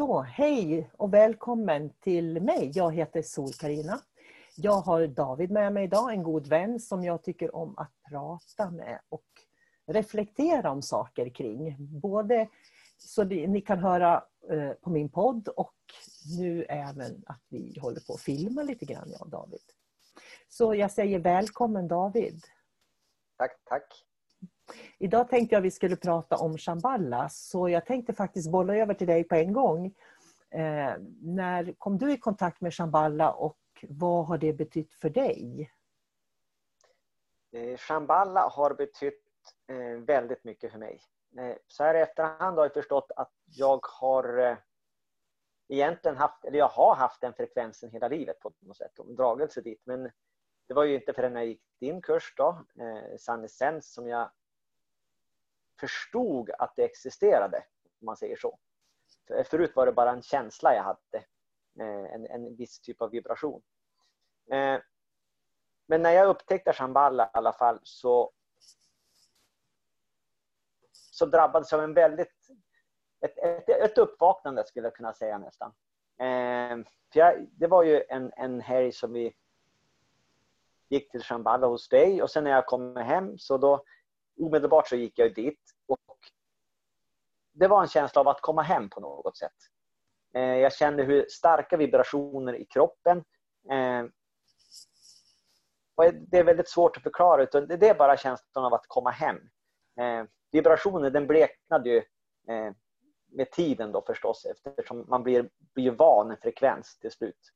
Så, hej och välkommen till mig. Jag heter sol karina Jag har David med mig idag, en god vän som jag tycker om att prata med och reflektera om saker kring. Både så ni kan höra eh, på min podd och nu även att vi håller på att filma lite grann, jag och David. Så jag säger välkommen David. Tack, tack. Idag tänkte jag vi skulle prata om Shamballa, så jag tänkte faktiskt bolla över till dig på en gång. Eh, när kom du i kontakt med Shamballa och vad har det betytt för dig? Eh, har betytt eh, väldigt mycket för mig. Eh, så här i efterhand har jag förstått att jag har eh, egentligen haft, eller jag har haft den frekvensen hela livet på något sätt, och dragelse dit. Men det var ju inte förrän jag gick din kurs då, eh, Sun som jag förstod att det existerade, om man säger så. Förut var det bara en känsla jag hade, eh, en, en viss typ av vibration. Eh, men när jag upptäckte Shambhala i alla fall så så drabbades jag av en väldigt, ett, ett, ett uppvaknande skulle jag kunna säga nästan. Eh, för jag, det var ju en, en helg som vi gick till Shambhala hos dig och sen när jag kom hem så då omedelbart så gick jag dit och det var en känsla av att komma hem på något sätt. Eh, jag kände hur starka vibrationer i kroppen. Eh, och det är väldigt svårt att förklara utan det är bara känslan av att komma hem. Eh, vibrationen den bleknade ju med tiden då förstås eftersom man blir, blir van en frekvens till slut.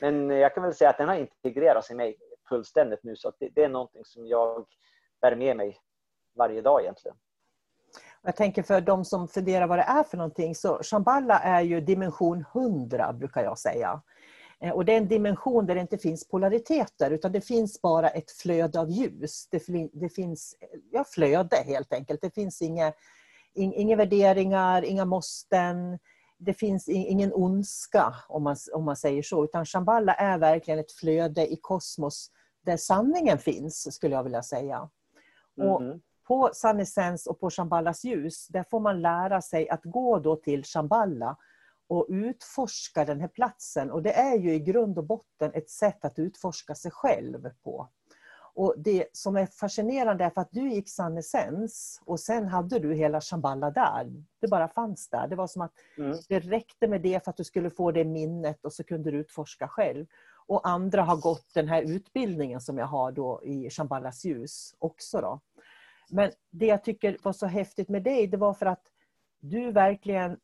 Men jag kan väl säga att den har integrerats i mig fullständigt nu så att det, det är någonting som jag bär med mig varje dag egentligen. Jag tänker för de som funderar vad det är för någonting så Shambhala är ju dimension 100 brukar jag säga. Eh, och det är en dimension där det inte finns polariteter utan det finns bara ett flöde av ljus. Det, det finns ja, flöde helt enkelt. Det finns inga, inga värderingar, inga måsten. Det finns ingen ondska om man, om man säger så. Utan Shambhala är verkligen ett flöde i kosmos där sanningen finns skulle jag vilja säga. Mm. Och mhm. på Sannesens och på Shambhalas ljus där får man lära sig att gå då till Shambhala och utforska den här platsen. Och det är ju i grund och botten ett sätt att utforska sig själv på. Och Det som är fascinerande är för att du gick Sannesens och sen hade du hela Shambhala där. Det bara fanns där. Det var som att mm. det räckte med det för att du skulle få det minnet och så kunde du utforska själv. Och andra har gått den här utbildningen som jag har då i Shambhalas ljus också. Då. Men det jag tycker var så häftigt med dig, det var för att du verkligen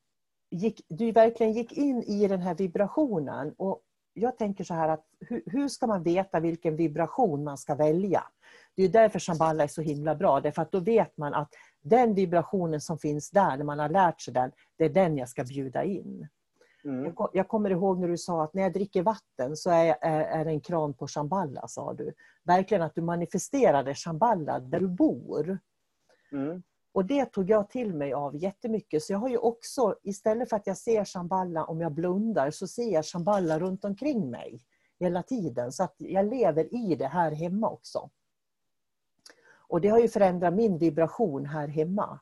gick, du verkligen gick in i den här vibrationen. Och jag tänker så här att hur, hur ska man veta vilken vibration man ska välja? Det är därför Shambhala är så himla bra, därför att då vet man att den vibrationen som finns där, när man har lärt sig den, det är den jag ska bjuda in. Mm. Jag, kommer ihåg när du sa att när jag dricker vatten så är, är, är det en kran på Shambhala, sa du. Verkligen att du manifesterade Shambhala där du bor. Mm. Och det tog jag till mig av jättemycket. Så jag har ju också, istället för att jag ser Shambhala om jag blundar, så ser jag Shambhala runt omkring mig hela tiden. Så att jag lever i det här hemma också. Och det har ju förändrat min vibration här hemma.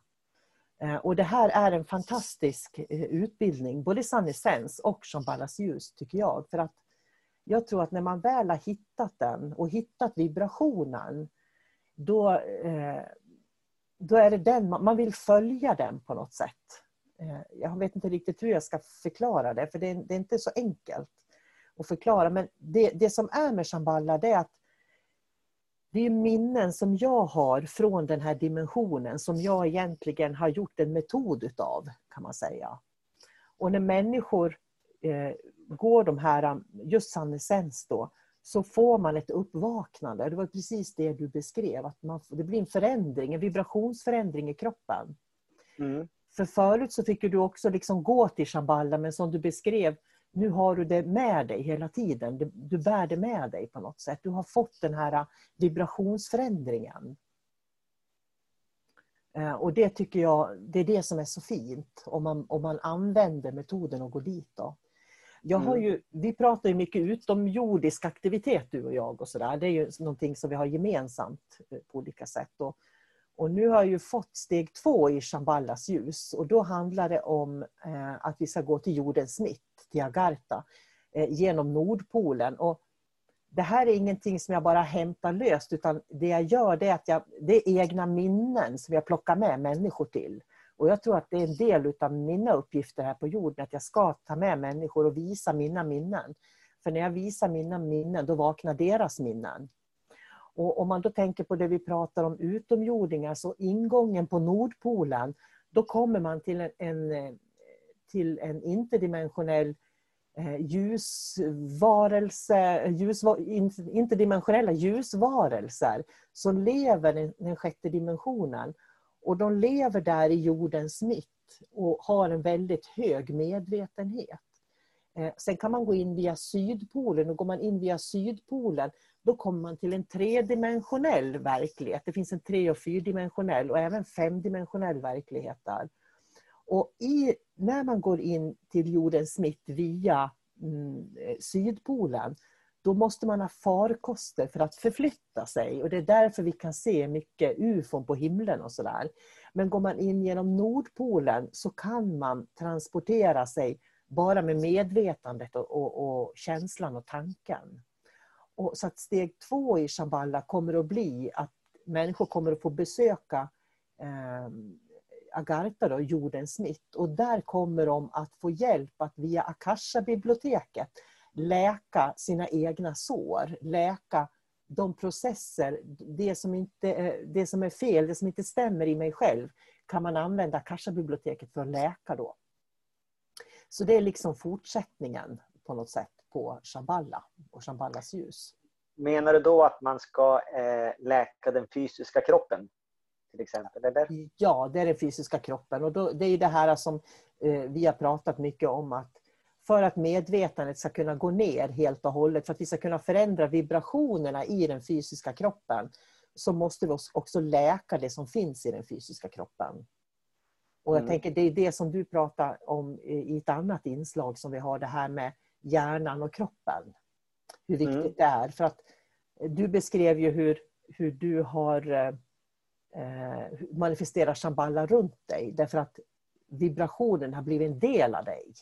Eh, och det här är en fantastisk eh, utbildning, både Sun Essence och Shambhalas ljus, tycker jag. För att jag tror att när man väl har hittat den och hittat vibrationen, då, eh, då är det den, man vill följa den på något sätt. Jag vet inte riktigt hur jag ska förklara det, för det är, det är inte så enkelt att förklara. Men det, det som är med Shambhala det är att det är minnen som jag har från den här dimensionen som jag egentligen har gjort en metod utav, kan man säga. Och när människor eh, går de här, just sannesens då, så får man ett uppvaknande. Det var precis det du beskrev, att man, det blir en förändring, en vibrationsförändring i kroppen. Mm. För förut så fick du också liksom gå till Shambhala, men som du beskrev, nu har du det med dig hela tiden. Du bär det med dig på något sätt. Du har fått den här vibrationsförändringen. Eh, och det tycker jag, det är det som är så fint, om man, om man använder metoden och går dit. Då. Jag har mm. ju, vi pratar ju mycket utomjordisk aktivitet du och jag och sådär. Det är ju någonting som vi har gemensamt eh, på olika sätt. Och, och nu har jag ju fått steg två i Shambhallas ljus och då handlar det om eh, att vi ska gå till jordens mitt, Jakarta eh, genom Nordpolen. Och det här är ingenting som jag bara hämtar löst utan det jag gör det är att jag, det är egna minnen som jag plockar med människor till. Och jag tror att det är en del av mina uppgifter här på jorden, att jag ska ta med människor och visa mina minnen. För när jag visar mina minnen, då vaknar deras minnen. Och om man då tänker på det vi pratar om utomjordingar, så ingången på Nordpolen, då kommer man till en, en eh, till en interdimensionell eh, Eh, ljusvarelse, eh, ljus, interdimensionella ljusvarelser som lever i den sjätte dimensionen. Och de lever där i jordens mitt och har en väldigt hög medvetenhet. Eh, sen kan man gå in via Sydpolen och går man in via Sydpolen då kommer man till en tredimensionell verklighet. Det finns en tre och fyrdimensionell och även femdimensionell verklighet där. Och i, när man går in till jordens mitt via mm, eh, Sydpolen då måste man ha farkoster för att förflytta sig. Och Det är därför vi kan se mycket ufon på himlen och sådär. Men går man in genom Nordpolen så kan man transportera sig bara med medvetandet och, och, och känslan och tanken. Och så att steg två i Shambhala kommer att bli att människor kommer att få besöka eh, Agartha, då, jordens mitt. Och där kommer de att få hjälp att via Akasha-biblioteket läka sina egna sår, läka de processer, det som, inte, eh, det som är fel, det som inte stämmer i mig själv, kan man använda Akasha-biblioteket för att läka då. Så det är liksom fortsättningen på något sätt på Shamballa och Shamballas ljus. Menar du då att man ska eh, läka den fysiska kroppen? Till exempel, eller? Ja, det är den fysiska kroppen. Och då, det är det här som eh, vi har pratat mycket om att för att medvetandet ska kunna gå ner helt och hållet, för att vi ska kunna förändra vibrationerna i den fysiska kroppen, så måste vi också läka det som finns i den fysiska kroppen. Och jag mm. tänker det är det som du pratar om i ett annat inslag som vi har, det här med hjärnan och kroppen. Hur viktigt mm. det är. För att du beskrev ju hur, hur du har eh, manifesterat Shambhala runt dig, därför att vibrationen har blivit en del av dig.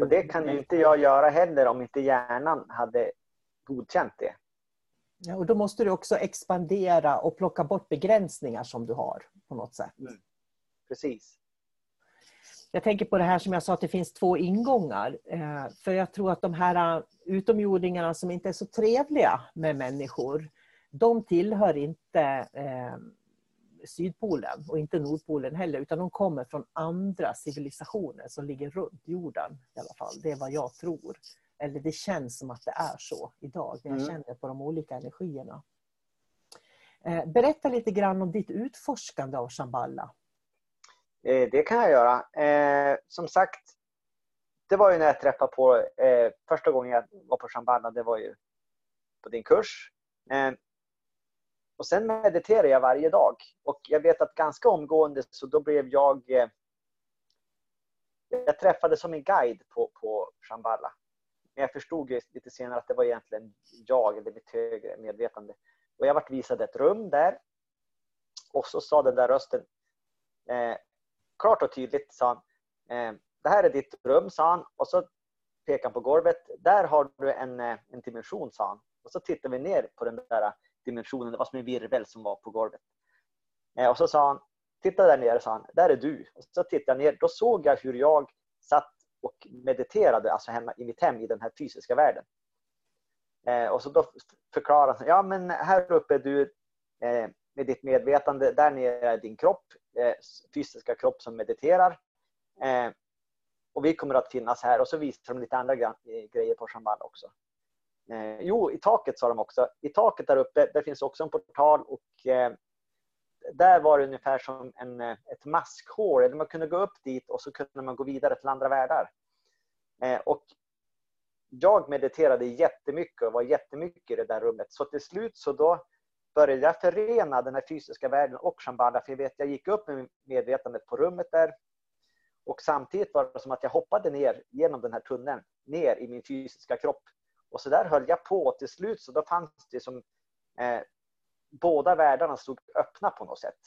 Och det kan inte jag göra heller om inte hjärnan hade godkänt det. Ja, och då måste du också expandera och plocka bort begränsningar som du har på något sätt. Mm. Precis. Jag tänker på det här som jag sa att det finns två ingångar. Eh, för jag tror att de här eh, utomjordingarna som inte är så trevliga med människor, de tillhör inte Sydpolen och inte Nordpolen heller, utan de kommer från andra civilisationer som ligger runt jorden. i alla fall. Det är vad jag tror. Eller det känns som att det är så idag, när jag mm. känner på de olika energierna. Eh, berätta lite grann om ditt utforskande av Shambhala. Eh, det kan jag göra. Eh, som sagt, det var ju när jag träffade på, första gången jag var på Shambhala, det var ju på din kurs. Och sen mediterade jag varje dag. Och jag vet att ganska omgående så då blev jag... Eh, jag träffade som en guide på, på Shambhala. Men jag förstod lite senare att det var egentligen jag, eller mitt högre medvetande. Och jag vart visad ett rum där. Och så sa den där rösten, eh, klart och tydligt sa han, eh, det här är ditt rum, sa han. Och så pekade han på golvet. Där har du en, eh, en dimension, sa han. Och så tittade vi ner på den där dimensionen. Det var som en virvel som var på golvet. Eh, och så sa han, titta där nere, sa han, där är du. Och så tittade jag ner, då såg jag hur jag satt och mediterade, alltså hemma i mitt hem i den här fysiska världen. Eh, och så då förklarade han, ja men här uppe är du eh, med ditt medvetande, där nere är din kropp, eh, fysiska kropp som mediterar. Eh, och vi kommer att finnas här. Och så visar de lite andra eh, grejer på Shambhala också. Eh, jo, i taket sa de också. I taket där uppe, där finns också en portal och eh, där var det ungefär som en, eh, ett maskhål. Eller man kunde gå upp dit och så kunde man gå vidare till andra världar. Eh, och jag mediterade jättemycket och var jättemycket i det där rummet. Så till slut så då började jag förena den här fysiska världen och Shambhala. För jag vet, jag gick upp med medvetandet på rummet där. Och samtidigt var det som att jag hoppade ner genom den här tunneln, ner i min fysiska kropp. Och så där höll jag på. Till slut så då fanns det som eh, båda världarna stod öppna på något sätt.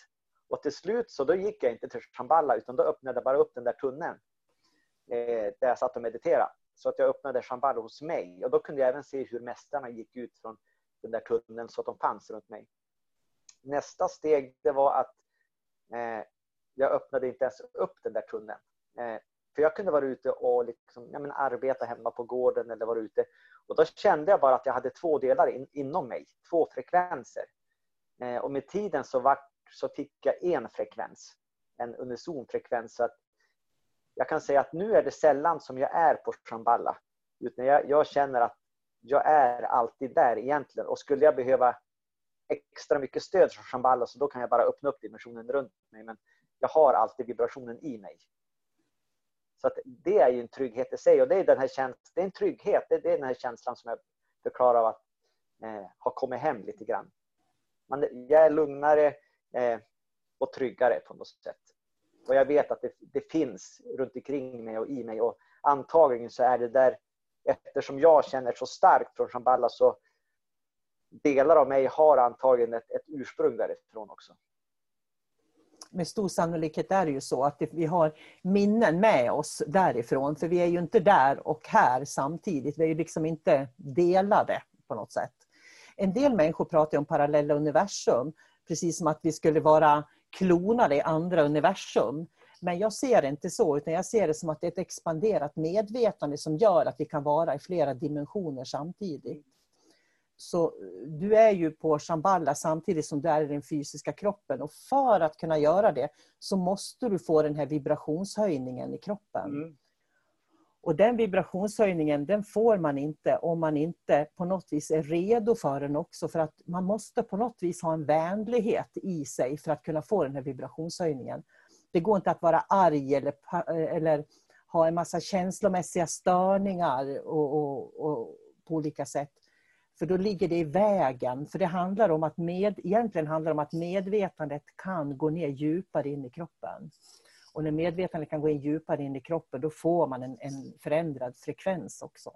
Och till slut så då gick jag inte till Shamballa utan då öppnade jag bara upp den där tunneln. Eh, där jag satt och mediterade. Så att jag öppnade Shamballa hos mig. Och då kunde jag även se hur mästarna gick ut från den där tunneln så att de fanns runt mig. Nästa steg det var att eh, jag öppnade inte ens upp den där tunneln. Eh, för jag kunde vara ute och liksom, ja, men arbeta hemma på gården eller vara ute. Och då kände jag bara att jag hade två delar in, inom mig, två frekvenser. Eh, och med tiden så, var, så fick jag en frekvens, en unison frekvens. Så att jag kan säga att nu är det sällan som jag är på Shamballa. Utan jag, jag känner att jag är alltid där egentligen. Och skulle jag behöva extra mycket stöd från Shamballa så då kan jag bara öppna upp dimensionen runt mig. Men jag har alltid vibrationen i mig. Så att det är ju en trygghet i sig och det är, den här käns det är en trygghet. Det är, den här känslan som jag förklarar av att eh, ha kommit hem lite grann. Man, jag är lugnare eh, och tryggare på något sätt. Och jag vet att det, det, finns runt omkring mig och i mig och antagligen så är det där eftersom jag känner så starkt från Shamballa så delar av mig har antagligen ett, ett ursprung därifrån också med stor sannolikhet är det ju så att vi har minnen med oss därifrån. För vi är ju inte där och här samtidigt. Vi är ju liksom inte delade på något sätt. En del människor pratar om parallella universum. Precis som att vi skulle vara klonade i andra universum. Men jag ser det inte så, utan jag ser det som att det är ett expanderat medvetande som gör att vi kan vara i flera dimensioner samtidigt. Så du är ju på Shambhala samtidigt som du är i den fysiska kroppen. Och för att kunna göra det så måste du få den här vibrationshöjningen i kroppen. Mm. Och den vibrationshöjningen den får man inte om man inte på något vis är redo för den också. För att man måste på något vis ha en vänlighet i sig för att kunna få den här vibrationshöjningen. Det går inte att vara arg eller, eller ha en massa känslomässiga störningar och, och, och på olika sätt. För då ligger det i vägen. För det handlar om att med, egentligen handlar om att medvetandet kan gå ner djupare in i kroppen. Och när medvetandet kan gå in djupare in i kroppen, då får man en, en förändrad frekvens också.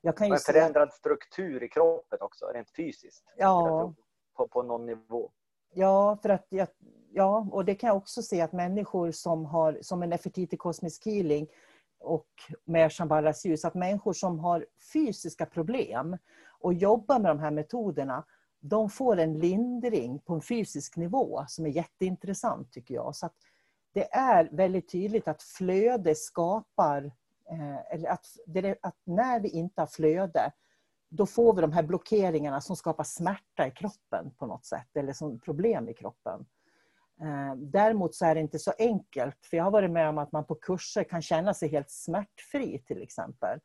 Jag kan ju en förändrad struktur i kroppen också, rent fysiskt. Ja. På, på någon nivå. Ja, för att jag, ja, och det kan jag också se att människor som har, som en Nefertiti Cosmic Healing, och med Shambhalas ljus, att människor som har fysiska problem och jobbar med de här metoderna, de får en lindring på en fysisk nivå som är jätteintressant tycker jag. Så det är väldigt tydligt att flöde skapar, eh, eller att, att när vi inte har flöde, då får vi de här blockeringarna som skapar smärta i kroppen på något sätt, eller som problem i kroppen. Eh, däremot så är det inte så enkelt, för jag har varit med om att man på kurser kan känna sig helt smärtfri till exempel.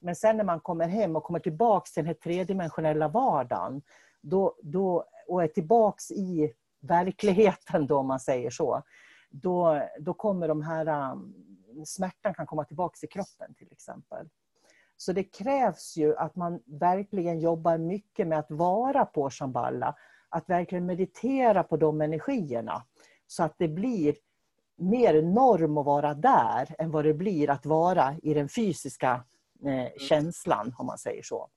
Men sen när man kommer hem och kommer tillbaks till den här tredimensionella vardagen då, då, och är tillbaks i verkligheten då, om man säger så, då, då kommer de här um, smärtan kan komma tillbaks i kroppen till exempel. Så det krävs ju att man verkligen jobbar mycket med att vara på Shamballa att verkligen meditera på de energierna. Så att det blir mer norm att vara där än vad det blir att vara i den fysiska eh, känslan, om man säger så.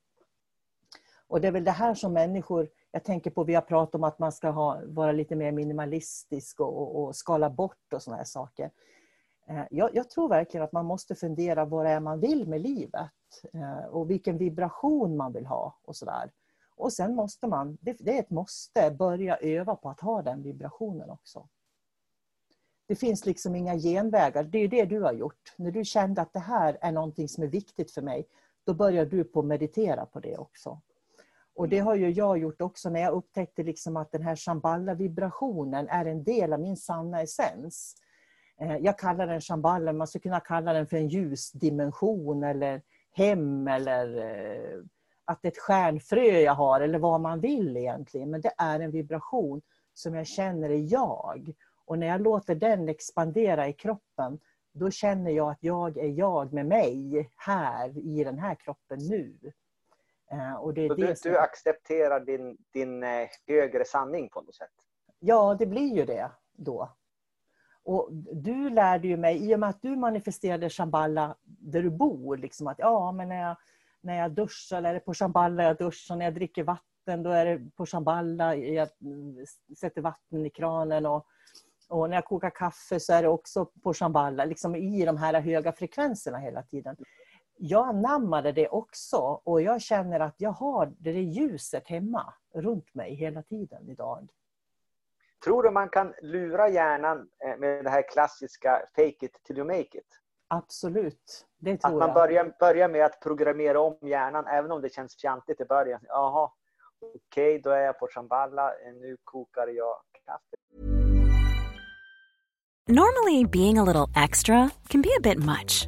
Och det är väl det här som människor, jag tänker på, vi har pratat om att man ska ha, vara lite mer minimalistisk och, och, och skala bort och sådana här saker. Eh, jag, jag, tror verkligen att man måste fundera vad det är man vill med livet. Eh, och vilken vibration man vill ha och sådär. Och sen måste man, det, det är ett måste, börja öva på att ha den vibrationen också. Det finns liksom inga genvägar. Det är det du har gjort. När du kände att det här är någonting som är viktigt för mig, då börjar du på att meditera på det också. Och det har ju jag gjort också när jag upptäckte liksom att den här shamballa-vibrationen är en del av min sanna essens. Eh, jag kallar den shamballa, man skulle kunna kalla den för en ljusdimension eller hem eller eh, att det är ett stjärnfrö jag har eller vad man vill egentligen. Men det är en vibration som jag känner är jag. Och när jag låter den expandera i kroppen, då känner jag att jag är jag med mig här i den här kroppen nu. Eh, och det är det du, som... du accepterar din, din eh, högre sanning på något sätt? Ja, det blir ju det då. Och du lärde ju mig, i och med att du manifesterade Shambhala där du bor, liksom att ja, men när jag, när jag duschar är det på shamballa jag duschar, när jag dricker vatten då är det på shamballa jag sätter vatten i kranen och, och när jag kokar kaffe så är det också på shamballa. liksom i de här höga frekvenserna hela tiden. Jag anammade det också och jag känner att jag har det ljuset hemma runt mig hela tiden idag. Tror du man kan lura hjärnan eh, med det här klassiska fake it till you make it? Absolut, det tror jag. Att man börjar, börjar med att programmera om hjärnan, även om det känns fjantigt i början. Jaha, okej, okay, då är jag på Shambhala, nu kokar jag kaffe. Normally being a little extra can be a bit much,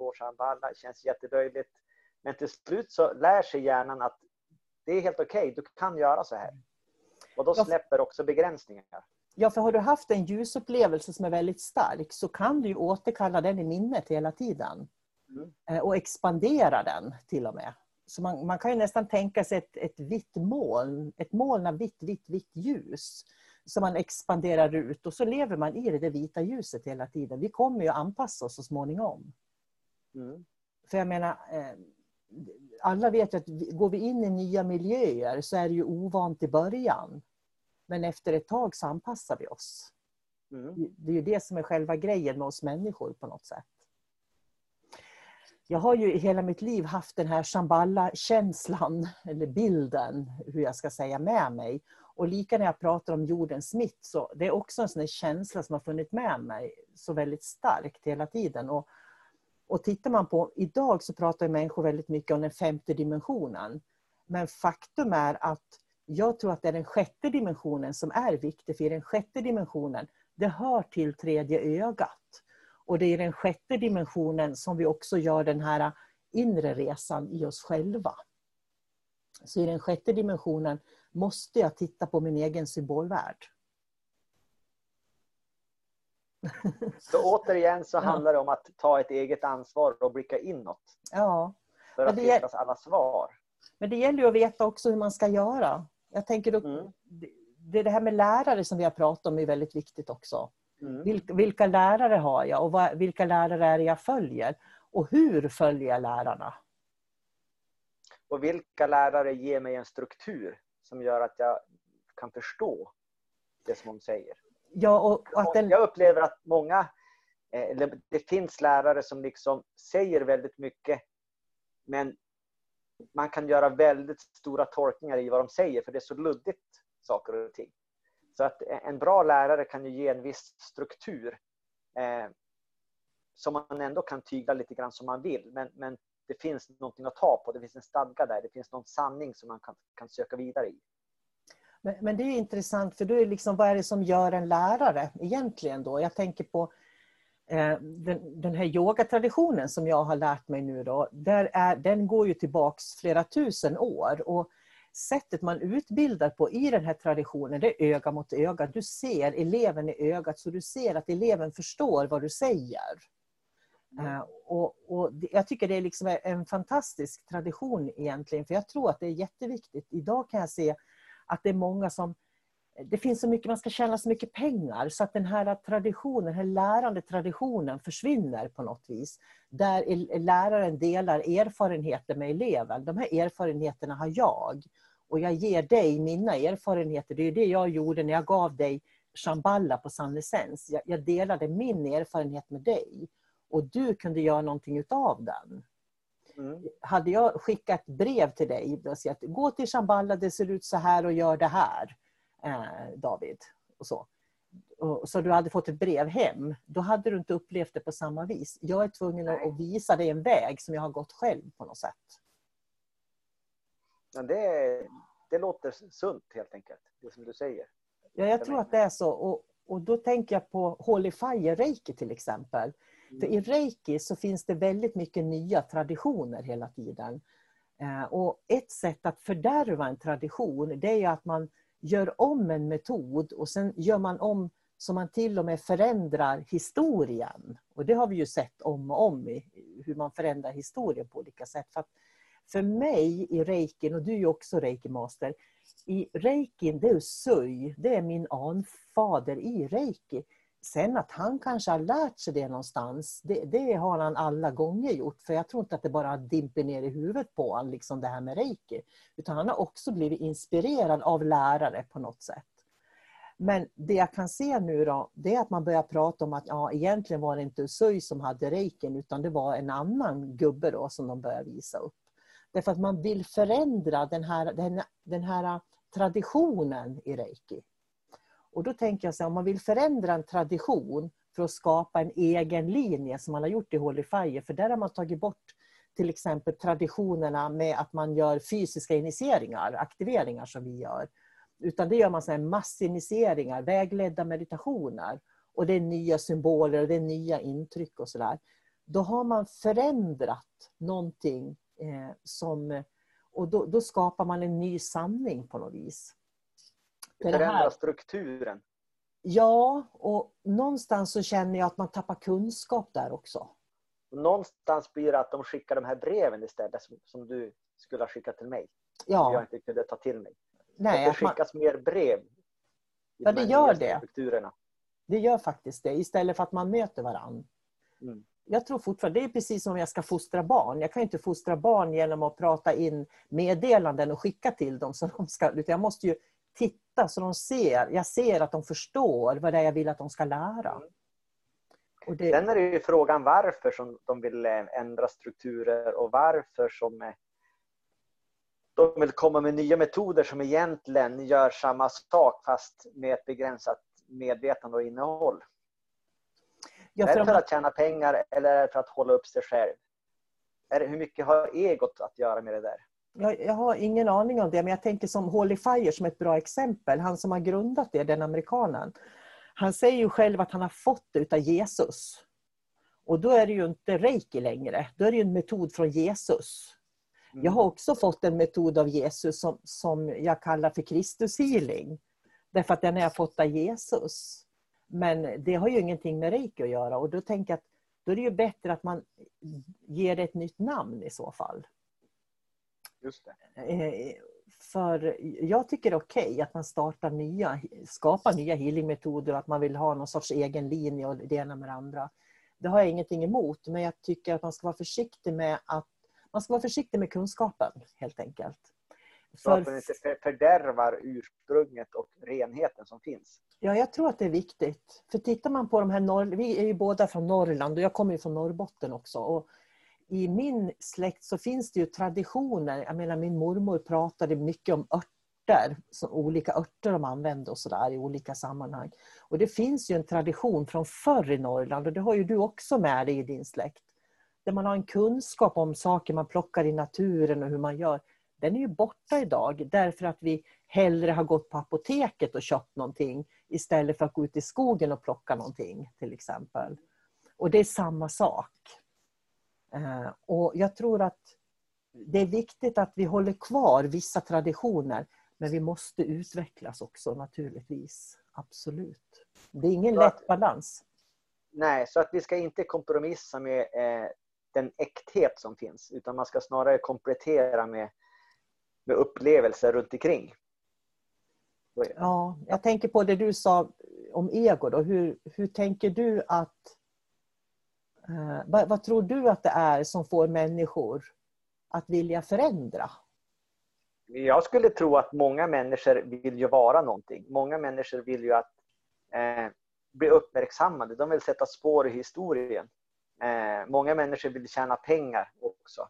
På Shambhala känns jätteböjligt. Men till slut så lär sig hjärnan att det är helt okej, okay, du kan göra så här. Och då släpper också begränsningar. Ja, för har du haft en ljusupplevelse som är väldigt stark så kan du återkalla den i minnet hela tiden. Mm. Eh, och expandera den till och med. Så man, man kan ju nästan tänka sig ett, ett vitt moln, ett moln av vitt, vitt, vitt ljus som man expanderar ut och så lever man i det, det vita ljuset hela tiden. Vi kommer ju anpassa oss så småningom. Mm. För jag menar, eh, alla vet ju att går vi in i nya miljöer så är det ju ovant i början. Men efter ett tag så anpassar vi oss. Mm. Det är ju det som är själva grejen med oss människor på något sätt. Jag har ju i hela mitt liv haft den här Shambhala-känslan, eller bilden, hur jag ska säga, med mig. Och lika när jag pratar om jordens mitt, så det är också en sån känsla som har funnits med mig så väldigt starkt hela tiden. Och, och tittar man på, idag så pratar människor väldigt mycket om den femte dimensionen. Men faktum är att jag tror att det är den sjätte dimensionen som är viktig, för i den sjätte dimensionen, det hör till tredje ögat. Och det är i den sjätte dimensionen som vi också gör den här inre resan i oss själva. Så i den sjätte dimensionen måste jag titta på min egen symbolvärld. Så återigen så handlar det om att ta ett eget ansvar och blicka inåt. Ja. För att hitta alla svar. Men det gäller ju att veta också hur man ska göra. Jag tänker då, Mm. det, det här med lärare som vi har pratat om är väldigt viktigt också. Mm. Vilka, vilka lärare har jag och vad, vilka lärare är det jag följer? Och hur följer jag lärarna? Och vilka lärare ger mig en struktur som gör att jag kan förstå det som de säger. Ja, och, och att den, Jag upplever att många, eh, eller det finns lärare som liksom säger väldigt mycket men man kan göra väldigt stora tolkningar i vad de säger för det är så luddigt saker och ting. Så att en bra lärare kan ju ge en viss struktur eh, som man ändå kan tygla lite grann som man vill. Men, men det finns någonting att ta på, det finns en stadga där, det finns någon sanning som man kan, kan söka vidare i. men, men det är intressant för då är liksom, vad är det som gör en lärare egentligen då? Jag tänker på eh, den, den här yogatraditionen som jag har lärt mig nu då, där är, den går ju tillbaks flera tusen år. Och sättet man utbildar på i den här traditionen, det är öga mot öga. Du ser eleven i ögat så du ser att eleven förstår vad du säger. Eh, och, och jag tycker det är liksom en fantastisk tradition egentligen, för jag tror att det är jätteviktigt. Idag kan jag se att det är många som det finns så mycket, man ska tjäna så mycket pengar så att den här traditionen, den här lärande traditionen försvinner på något vis. Där läraren delar erfarenheter med eleven. De här erfarenheterna har jag. Och jag ger dig mina erfarenheter. Det är ju det jag gjorde när jag gav dig Shamballa på sannessens. Jag, jag delade min erfarenhet med dig. Och du kunde göra någonting utav den Mm. hade jag skickat brev till dig och sagt gå till Shamballa, det ser ut så här och gör det här, eh, David. Och så. Och, så du hade fått ett brev hem, då hade du inte upplevt det på samma vis. Jag är tvungen att, att visa dig en väg som jag har gått själv på något sätt. Men det, det låter sunt helt enkelt, det som du säger. Ja, jag tror att det är så. Och, och då tänker jag på Holy Fire Reiki till exempel. För i reiki så finns det väldigt mycket nya traditioner hela tiden. Eh, och ett sätt att fördärva en tradition det är att man gör om en metod och sen gör man om så man till och med förändrar historien. Och det har vi ju sett om och om, i hur man förändrar historien på olika sätt. För, att för mig i reikin, och du är ju också reiki-master, i reikin, det är sui, det är min anfader i reiki. Sen att han kanske har lärt sig det någonstans, det, det har han alla gånger gjort. För jag tror inte att det bara dimper ner i huvudet på honom, liksom det här med reiki. Utan han har också blivit inspirerad av lärare på något sätt. Men det jag kan se nu då, det är att man börjar prata om att ja, egentligen var det inte Usui som hade reikin, utan det var en annan gubbe då som de börjar visa upp. Därför att man vill förändra den här, den, den här traditionen i reiki. Och då tänker jag så här, om man vill förändra en tradition för att skapa en egen linje som man har gjort i Holy Fire, för där har man tagit bort till exempel traditionerna med att man gör fysiska initieringar, aktiveringar som vi gör. Utan det gör man så här massinitieringar, vägledda meditationer. Och det är nya symboler och det är nya intryck och sådär. Då har man förändrat någonting eh, som... Och då, då skapar man en ny sanning på något vis. Det här- strukturen. Ja, och någonstans så känner jag att man tappar kunskap där också. Någonstans blir det att de skickar de här breven istället som, som du skulle ha skickat till mig. Som jag Ja, inte kunde ta till mig. nej, att det man, skickas mer brev. Ja, de det gör det. Strukturerna. det gör faktiskt det, istället för att man möter varann. Mm. Jag tror fortfarande, det är precis som om jag ska fostra barn. Jag kan inte fostra barn genom att prata in meddelanden och skicka till dem. Så de ska, utan jag måste ju titta så de ser, jag ser att de förstår vad det är jag vill att de ska lära. Och det, Sen är det ju frågan varför som de vill eh, ändra strukturer och varför som eh, de vill komma med nya metoder som egentligen gör samma sak fast med ett begränsat medvetande och innehåll. ja, är för det om för att tjäna pengar eller är det för att hålla upp sig själv? Är det, hur mycket har egot att göra med det där? Jag, jag har ingen aning om det, men jag tänker som Holy Fire som ett bra exempel. Han som har grundat det, den amerikanen. Han säger ju själv att han har fått det utav Jesus. Och då är det ju inte reiki längre. Då är det en metod från Jesus. Mm. Jag har också fått en metod av Jesus som, som jag kallar för Kristus healing. Därför att den har jag fått av Jesus. Men det har ju ingenting med reiki att göra och då tänker jag att då är det ju bättre att man ger det ett nytt namn i så fall. Just det. Eh, för jag tycker det är okej okay att man startar nya, skapar nya healingmetoder och att man vill ha någon sorts egen linje och det ena med det andra. Det har jag ingenting emot, men jag tycker att man ska vara försiktig med att man ska vara försiktig med kunskapen helt enkelt. Så att man inte fördärvar ursprunget och renheten som finns. Ja, jag tror att det är viktigt. För tittar man på de här norr... Vi är ju båda från Norrland och jag kommer ju från Norrbotten också. Och i min släkt så finns det ju traditioner. Jag menar min mormor pratade mycket om örter, så olika örter de använde och sådär i olika sammanhang. Och det finns ju en tradition från förr i Norrland och det har ju du också med dig i din släkt. Där man har en kunskap om saker man plockar i naturen och hur man gör den är ju borta idag därför att vi hellre har gått på apoteket och köpt någonting istället för att gå ut i skogen och plocka någonting till exempel. Och det är samma sak. Eh, och jag tror att det är viktigt att vi håller kvar vissa traditioner men vi måste utvecklas också naturligtvis. Absolut. Det är ingen lätt balans. Nej, så att vi ska inte kompromissa med eh, den äkthet som finns utan man ska snarare komplettera med med upplevelser runt omkring. Ja, jag tänker på det du sa om ego. Då. Hur, hur tänker du att... Eh, vad, vad, tror du att det är som får människor att vilja förändra? Jag skulle tro att många människor vill ju vara någonting. Många människor vill ju att eh, bli uppmärksammade. De vill sätta spår i historien. Eh, många människor vill tjäna pengar också.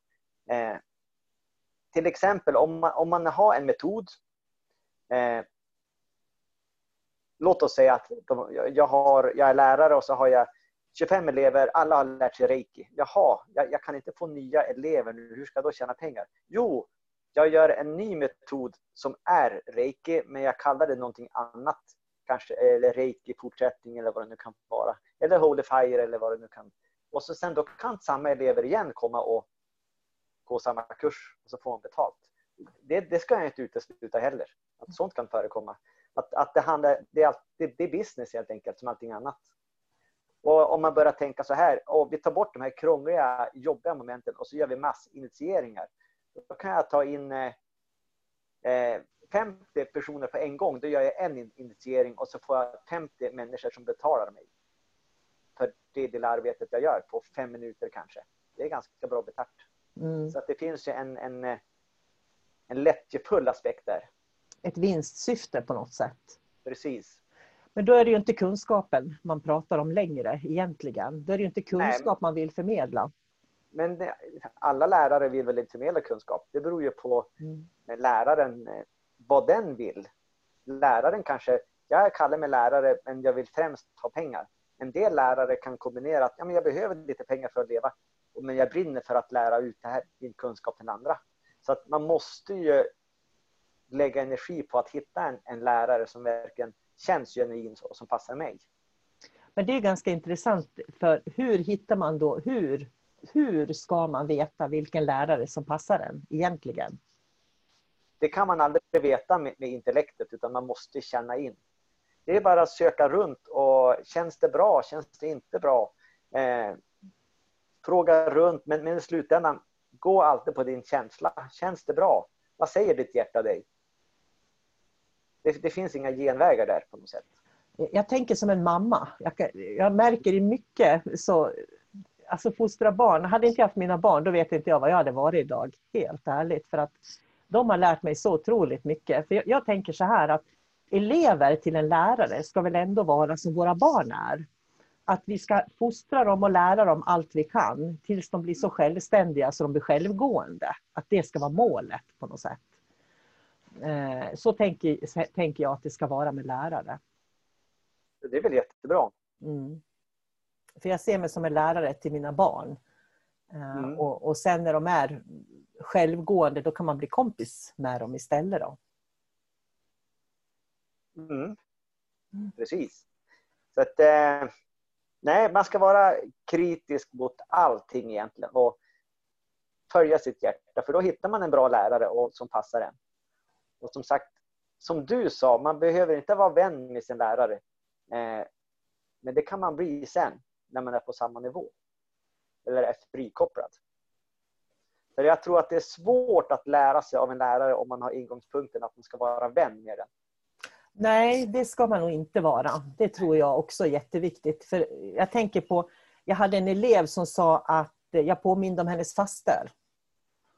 Eh, till exempel om man, om man har en metod. Eh, låt oss säga att de, jag, har, jag är lärare och så har jag 25 elever, alla har lärt sig reiki. Jaha, jag, jag kan inte få nya elever nu, hur ska jag då tjäna pengar? Jo, jag gör en ny metod som är reiki, men jag kallar det någonting annat. Kanske eller reiki fortsättning eller vad det nu kan vara. Eller holy fire eller vad det nu kan. Och så sen då kan samma elever igen komma och gå samma kurs och så får man betalt. Det, det ska jag inte utesluta heller, att sånt kan förekomma. Att, att det, handlar, det, är, det, det är business helt enkelt, som allting annat. Och om man börjar tänka så här, och vi tar bort de här krångliga, jobbiga momenten och så gör vi massinitieringar. Då kan jag ta in eh, 50 personer på en gång. Då gör jag en initiering och så får jag 50 människor som betalar mig för det lilla arbetet jag gör på fem minuter kanske. Det är ganska bra betalt. Mm. Så att det finns ju en, en, en lättjefull aspekt där. Ett vinstsyfte på något sätt. Precis. Men då är det ju inte kunskapen man pratar om längre egentligen. Då är det ju inte kunskap Nej. man vill förmedla. Men det, alla lärare vill väl inte förmedla kunskap. Det beror ju på mm. läraren, eh, vad den vill. Läraren kanske, jag kallar mig lärare men jag vill främst ha pengar. En del lärare kan kombinera att ja, men jag behöver lite pengar för att leva men jag brinner för att lära ut det här, min kunskap till andra. Så att man måste ju lägga energi på att hitta en, en lärare som verkligen känns genuin och som passar mig. Men det är ganska intressant, för hur hittar man då, hur, hur ska man veta vilken lärare som passar en egentligen? Det kan man aldrig veta med, med intellektet, utan man måste känna in. Det är bara att söka runt och känns det bra, känns det inte bra? Eh, fråga runt, men, men i slutändan, gå alltid på din känsla. Känns det bra? Vad säger ditt hjärta dig? Det, det finns inga genvägar där på något sätt. Jag tänker som en mamma. Jag, jag märker i mycket så alltså fostra barn. Hade inte jag haft mina barn, då vet inte jag vad jag hade varit idag. Helt ärligt. För att de har lärt mig så otroligt mycket. För jag, jag tänker så här att elever till en lärare ska väl ändå vara som våra barn är att vi ska fostra dem och lära dem allt vi kan tills de blir så självständiga så de blir självgående. Att det ska vara målet på något sätt. Så tänker, tänker jag att det ska vara med lärare. Det är väl jättebra. Mm. För jag ser mig som en lärare till mina barn. Eh, mm. Och, och sen när de är självgående då kan man bli kompis med dem istället. Då. Mm. mm. Precis. Så att, eh, nej, man ska vara kritisk mot allting egentligen. Och följa sitt hjärta för då hittar man en bra lärare och, som passar en. Och som sagt, som du sa, man behöver inte vara vän med sin lärare. Eh, men det kan man bli sen när man är på samma nivå. Eller är frikopplad. För jag tror att det är svårt att lära sig av en lärare om man har ingångspunkten att man ska vara vän med den. Nej, det ska man nog inte vara. Det tror jag också är jätteviktigt. För jag tänker på, jag hade en elev som sa att jag påminde om hennes faster.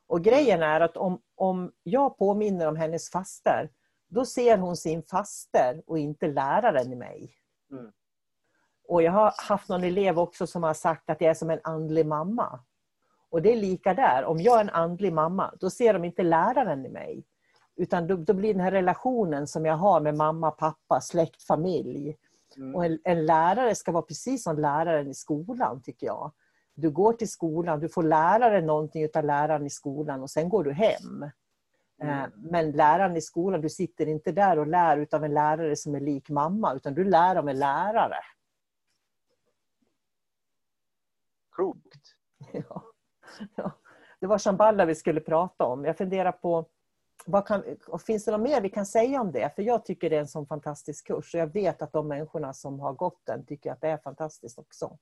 Och grejen är att om, om jag påminner om hennes faster, då ser hon sin faster och inte läraren i mig. Mm. Och jag har haft någon elev också som har sagt att jag är som en andlig mamma. Och det är lika där. Om jag är en andlig mamma, då ser de inte läraren i mig. Utan då, då blir den här relationen som jag har med mamma, pappa, släkt, familj. Mm. Och en, en, lärare ska vara precis som läraren i skolan, tycker jag. Du går till skolan, du får lära dig någonting av läraren i skolan och sen går du hem. Mm. Eh, men läraren i skolan, du sitter inte där och lär av en lärare som är lik mamma, utan du lär av en lärare. Klokt. Ja. ja. Det var Shambhala vi skulle prata om. Jag funderar på, vad kan, finns det något mer vi kan säga om det? För jag tycker det är en sån fantastisk kurs. Och jag vet att de människorna som har gått den tycker att det är fantastiskt också.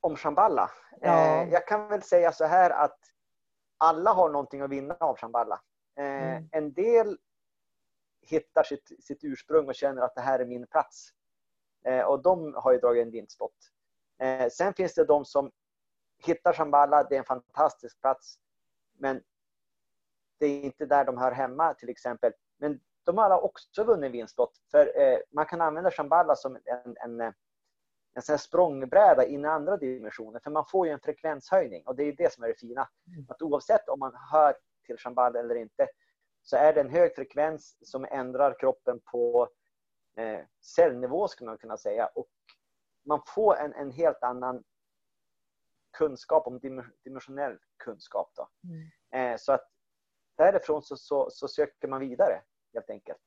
Om Shambhala? Ja. Eh, jag kan väl säga så här att alla har någonting att vinna av Shambhala. Eh, mm. En del hittar sitt, sitt ursprung och känner att det här är min plats. Eh, och de har ju dragit en vinstlott. Sen finns det de som hittar Shambhala, det är en fantastisk plats. Men det är inte där de hör hemma till exempel. Men de har också vunnit vinstlott. För man kan använda Shambhala som en, en, en sån språngbräda in i andra dimensioner. För man får ju en frekvenshöjning och det är det som är det fina. Mm. Att oavsett om man hör till Shambhala eller inte så är det en hög frekvens som ändrar kroppen på eh, cellnivå skulle man kunna säga. Och man får en, en helt annan kunskap om dimensionell kunskap. Då. Mm. Eh, så att därifrån så, så, så, söker man vidare helt enkelt.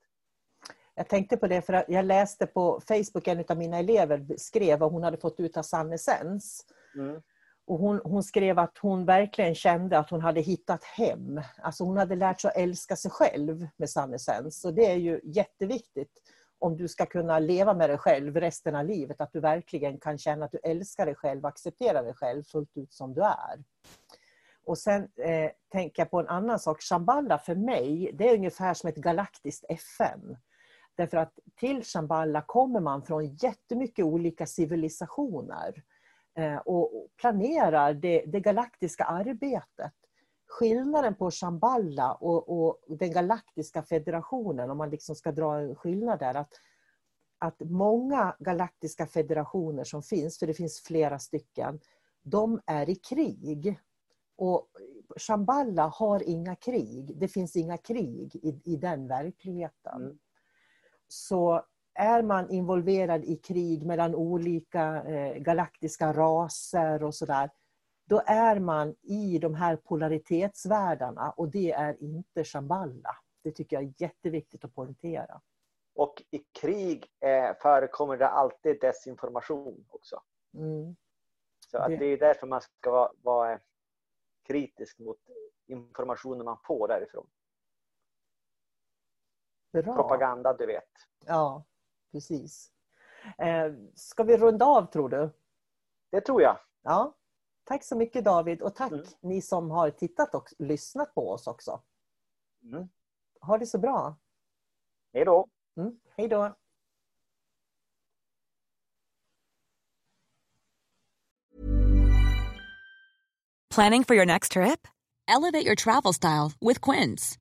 Jag tänkte på det för att jag läste på Facebook, en av mina elever skrev vad hon hade fått ut av Sannesens. Mm. Och hon, hon, skrev att hon verkligen kände att hon hade hittat hem. Alltså hon hade lärt sig att älska sig själv med Sannesens. Och det är ju jätteviktigt om du ska kunna leva med dig själv resten av livet. Att du verkligen kan känna att du älskar dig själv och accepterar dig själv fullt ut som du är. Och sen eh, tänker jag på en annan sak. Shambhala för mig, det är ungefär som ett galaktiskt FN. Därför att till Shamballa kommer man från jättemycket olika civilisationer eh, och planerar det, det galaktiska arbetet skillnaden på Shamballa och, och, den galaktiska federationen, om man liksom ska dra en skillnad där, att, att många galaktiska federationer som finns, för det finns flera stycken, de är i krig. Och Shamballa har inga krig. Det finns inga krig i, i den verkligheten. Mm. Så är man involverad i krig mellan olika eh, galaktiska raser och sådär, då är man i de här polaritetsvärldarna och det är inte Shambhala. Det tycker jag är jätteviktigt att poängtera. Och i krig eh, förekommer det alltid desinformation också. Mm. Så att det... det är därför man ska vara, vara kritisk mot informationen man får därifrån. Bra. Propaganda, du vet. Ja, precis. Eh, ska vi runda av tror du? Det tror jag. Ja. Tack så mycket David och tack mm. ni som har tittat och lyssnat på oss också. Mm. Ha det så bra. Hej då. Mm. Hej då. Planning for your next trip? Elevate your travel style with Quince.